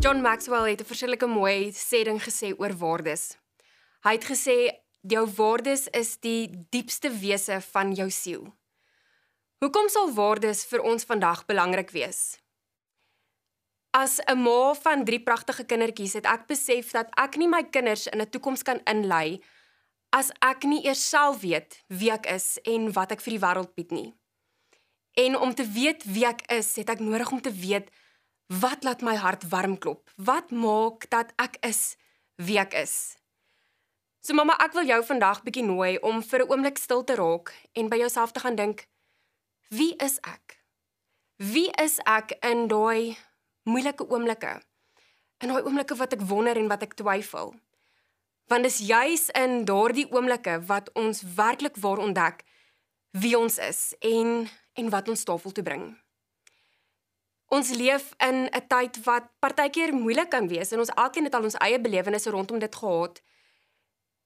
John Maxwell het 'n verskillike mooi sêding gesê oor waardes. Hy het gesê jou waardes is die diepste wese van jou siel. Hoekom sal waardes vir ons vandag belangrik wees? As 'n ma van 3 pragtige kindertjies het ek besef dat ek nie my kinders in 'n toekoms kan inlei as ek nie eers self weet wie ek is en wat ek vir die wêreld bied nie. En om te weet wie ek is, het ek nodig om te weet wat laat my hart warm klop? Wat maak dat ek is wie ek is? So mamma, ek wil jou vandag bietjie nooi om vir 'n oomblik stil te raak en by jouself te gaan dink, wie is ek? Wie is ek in daai moeilike oomblikke? In daai oomblikke wat ek wonder en wat ek twyfel? Want dis juis in daardie oomblikke wat ons werklik waar ontdek wie ons is en en wat ons tafel toe bring. Ons leef in 'n tyd wat partykeer moeilik kan wees en ons alkeen het al ons eie belewennisse rondom dit gehad.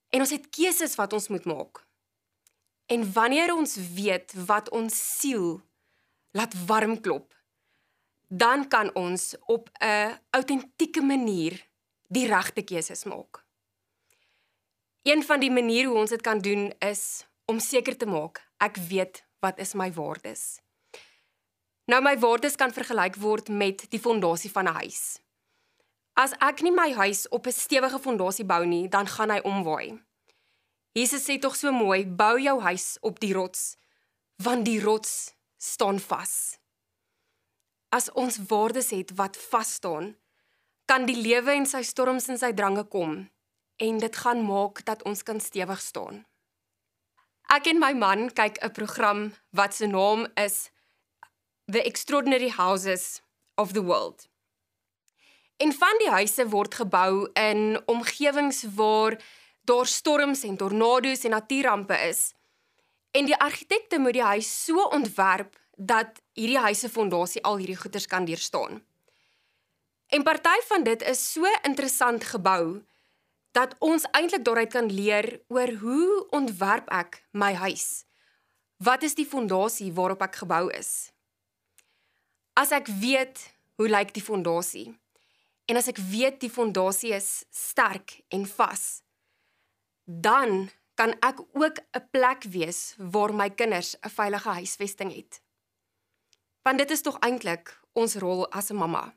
En ons het keuses wat ons moet maak. En wanneer ons weet wat ons siel laat warm klop, dan kan ons op 'n autentieke manier die regte keuses maak. Een van die maniere hoe ons dit kan doen is om seker te maak ek weet wat is my waardes. Nou my waardes kan vergelyk word met die fondasie van 'n huis. As ek nie my huis op 'n stewige fondasie bou nie, dan gaan hy omwaai. Jesus sê tog so mooi, bou jou huis op die rots, want die rots staan vas. As ons waardes het wat vas staan, kan die lewe en sy storms en sy drange kom en dit gaan maak dat ons kan stewig staan. Ek en my man kyk 'n program wat se naam is The Extraordinary Houses of the World. En van die huise word gebou in omgewings waar daar storms en tornado's en natuurampe is. En die argitekte moet die huis so ontwerp dat hierdie huise fondasie al hierdie goeders kan deurstaan. En party van dit is so interessant gebou dat ons eintlik daaruit kan leer oor hoe ontwerp ek my huis? Wat is die fondasie waarop ek gebou is? As ek weet hoe lyk die fondasie en as ek weet die fondasie is sterk en vas, dan kan ek ook 'n plek wees waar my kinders 'n veilige huisvesting het. Want dit is tog eintlik ons rol as 'n mamma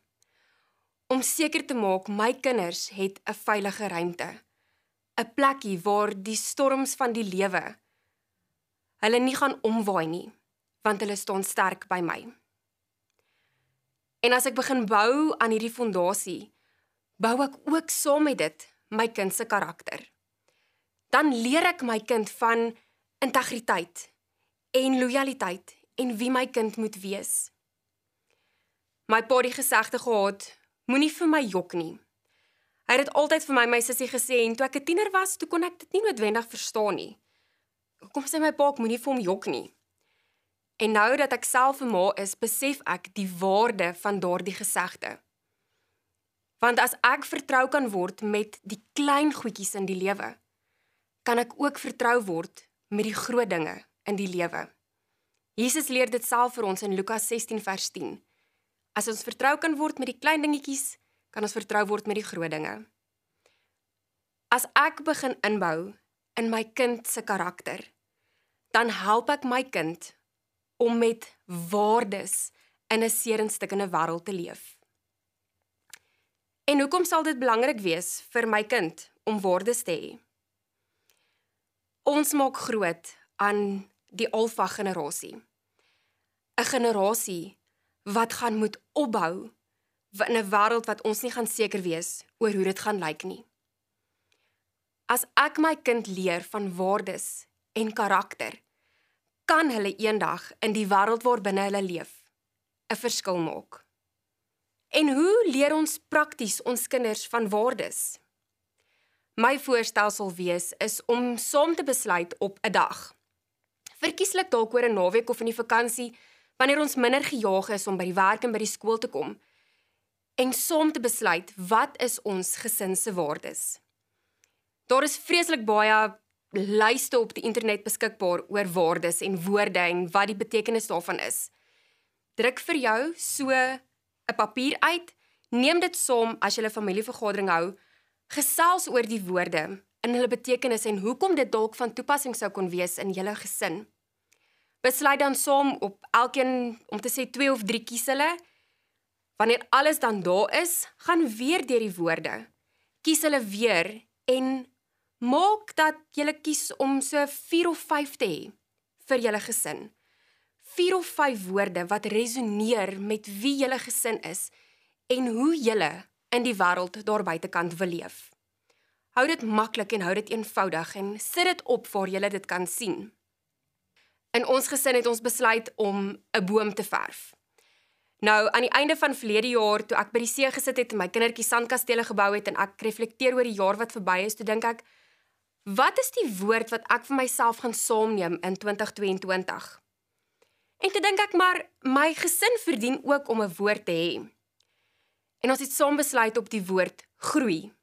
om seker te maak my kinders het 'n veilige ruimte. 'n Plekkie waar die storms van die lewe hulle nie gaan omwaai nie, want hulle staan sterk by my. En as ek begin bou aan hierdie fondasie, bou ek ook saam met dit my kind se karakter. Dan leer ek my kind van integriteit en lojaliteit en wie my kind moet wees. My pa het gesegde gehad, Moenie vir my jok nie. Hy het dit altyd vir my my sussie gesê en toe ek 'n tiener was, toe kon ek dit nie noodwendig verstaan nie. Hoekom sê my pa ek moenie vir hom jok nie? En nou dat ek self 'n ma is, besef ek die waarde van daardie gesegde. Want as ek vertrou kan word met die klein goedjies in die lewe, kan ek ook vertrou word met die groot dinge in die lewe. Jesus leer dit self vir ons in Lukas 16 vers 10. As ons vertrou kan word met die klein dingetjies, kan ons vertrou word met die groot dinge. As ek begin inbou in my kind se karakter, dan help ek my kind om met waardes in 'n seerenstikkende wêreld te leef. En hoekom sal dit belangrik wees vir my kind om waardes te hê? Ons maak groot aan die alfa generasie. 'n Generasie wat gaan moet opbou in 'n wêreld wat ons nie gaan seker wees oor hoe dit gaan lyk nie. As ek my kind leer van waardes en karakter, kan hulle eendag in die wêreld waarbinne hulle leef 'n verskil maak. En hoe leer ons prakties ons kinders van waardes? My voorstel sal wees is om saam te besluit op 'n dag. Verkieslik dalk oor 'n naweek of in die vakansie wanneer ons minder gejaag is om by die werk en by die skool te kom en saam te besluit wat is ons gesin se waardes. Daar is vreeslik baie lyste op die internet beskikbaar oor waardes en woorde en wat die betekenis daarvan is. Druk vir jou so 'n papier uit Neem dit som as jy 'n familievergadering hou, gesels oor die woorde in hulle betekenis en hoekom dit dalk van toepassing sou kon wees in julle gesin. Besluit dan som op elkeen om te sê 2 of 3 kies hulle. Wanneer alles dan daar is, gaan weer deur die woorde. Kies hulle weer en maak dat jy kies om so 4 of 5 te hê vir julle gesin. 4 of 5 woorde wat resoneer met wie julle gesin is en hoe julle in die wêreld daar buitekant wil leef. Hou dit maklik en hou dit eenvoudig en sit dit op waar jy dit kan sien. In ons gesin het ons besluit om 'n boom te verf. Nou aan die einde van verlede jaar toe ek by die see gesit het en my kindertjie sandkastele gebou het en ek reflekteer oor die jaar wat verby is, toe dink ek wat is die woord wat ek vir myself gaan saamneem in 2022? En toe dink ek maar my gesin verdien ook om 'n woord te hê. En ons het saam besluit op die woord groei.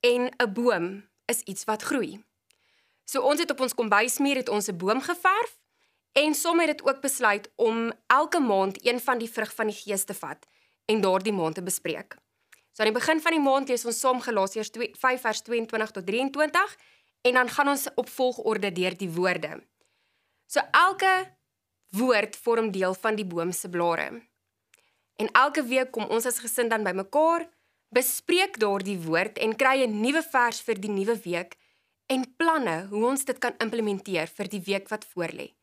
En 'n boom is iets wat groei. So ons het op ons kombuismuur het ons 'n boom geverf en soms het dit ook besluit om elke maand een van die vrug van die gees te vat en daardie maand te bespreek. So aan die begin van die maand lees ons saam Galasiërs 5 vers 22 tot 23 en dan gaan ons op volgorde deur die woorde. So elke woord vorm deel van die boom se blare. En elke week kom ons as gesin dan bymekaar, bespreek daardie woord en kry 'n nuwe vers vir die nuwe week en planne hoe ons dit kan implementeer vir die week wat voorlê.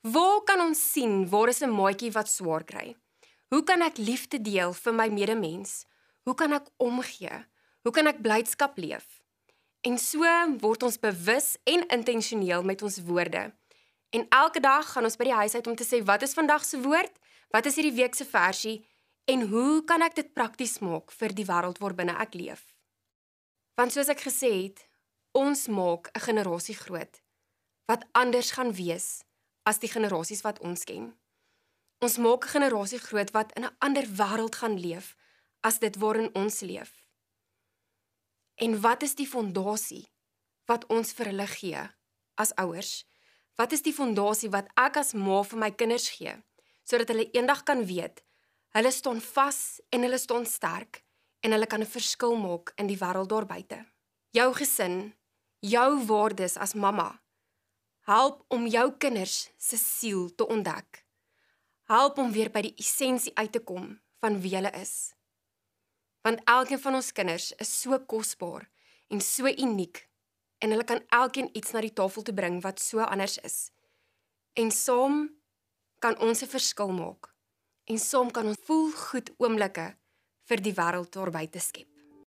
Waar kan ons sien waar is 'n maatjie wat swaar kry? Hoe kan ek liefde deel vir my medemens? Hoe kan ek omgee? Hoe kan ek blydskap leef? En so word ons bewus en intentioneel met ons woorde. En elke dag gaan ons by die huis uit om te sê wat is vandag se woord? Wat is hierdie week se versie en hoe kan ek dit prakties maak vir die wêreld waarbinne ek leef? Want soos ek gesê het, ons maak 'n generasie groot wat anders gaan wees as die generasies wat ons ken. Ons maak 'n generasie groot wat in 'n ander wêreld gaan leef as dit waarin ons leef. En wat is die fondasie wat ons vir hulle gee as ouers? Wat is die fondasie wat ek as ma vir my kinders gee? sodat hulle eendag kan weet hulle staan vas en hulle staan sterk en hulle kan 'n verskil maak in die wêreld daar buite. Jou gesin, jou waardes as mamma help om jou kinders se siel te ontdek. Help om weer by die essensie uit te kom van wie hulle is. Want elkeen van ons kinders is so kosbaar en so uniek en hulle kan elkeen iets na die tafel toe bring wat so anders is. En saam kan ons 'n verskil maak. En soms kan ons voel goed oomblikke vir die wêreld daar buite skep.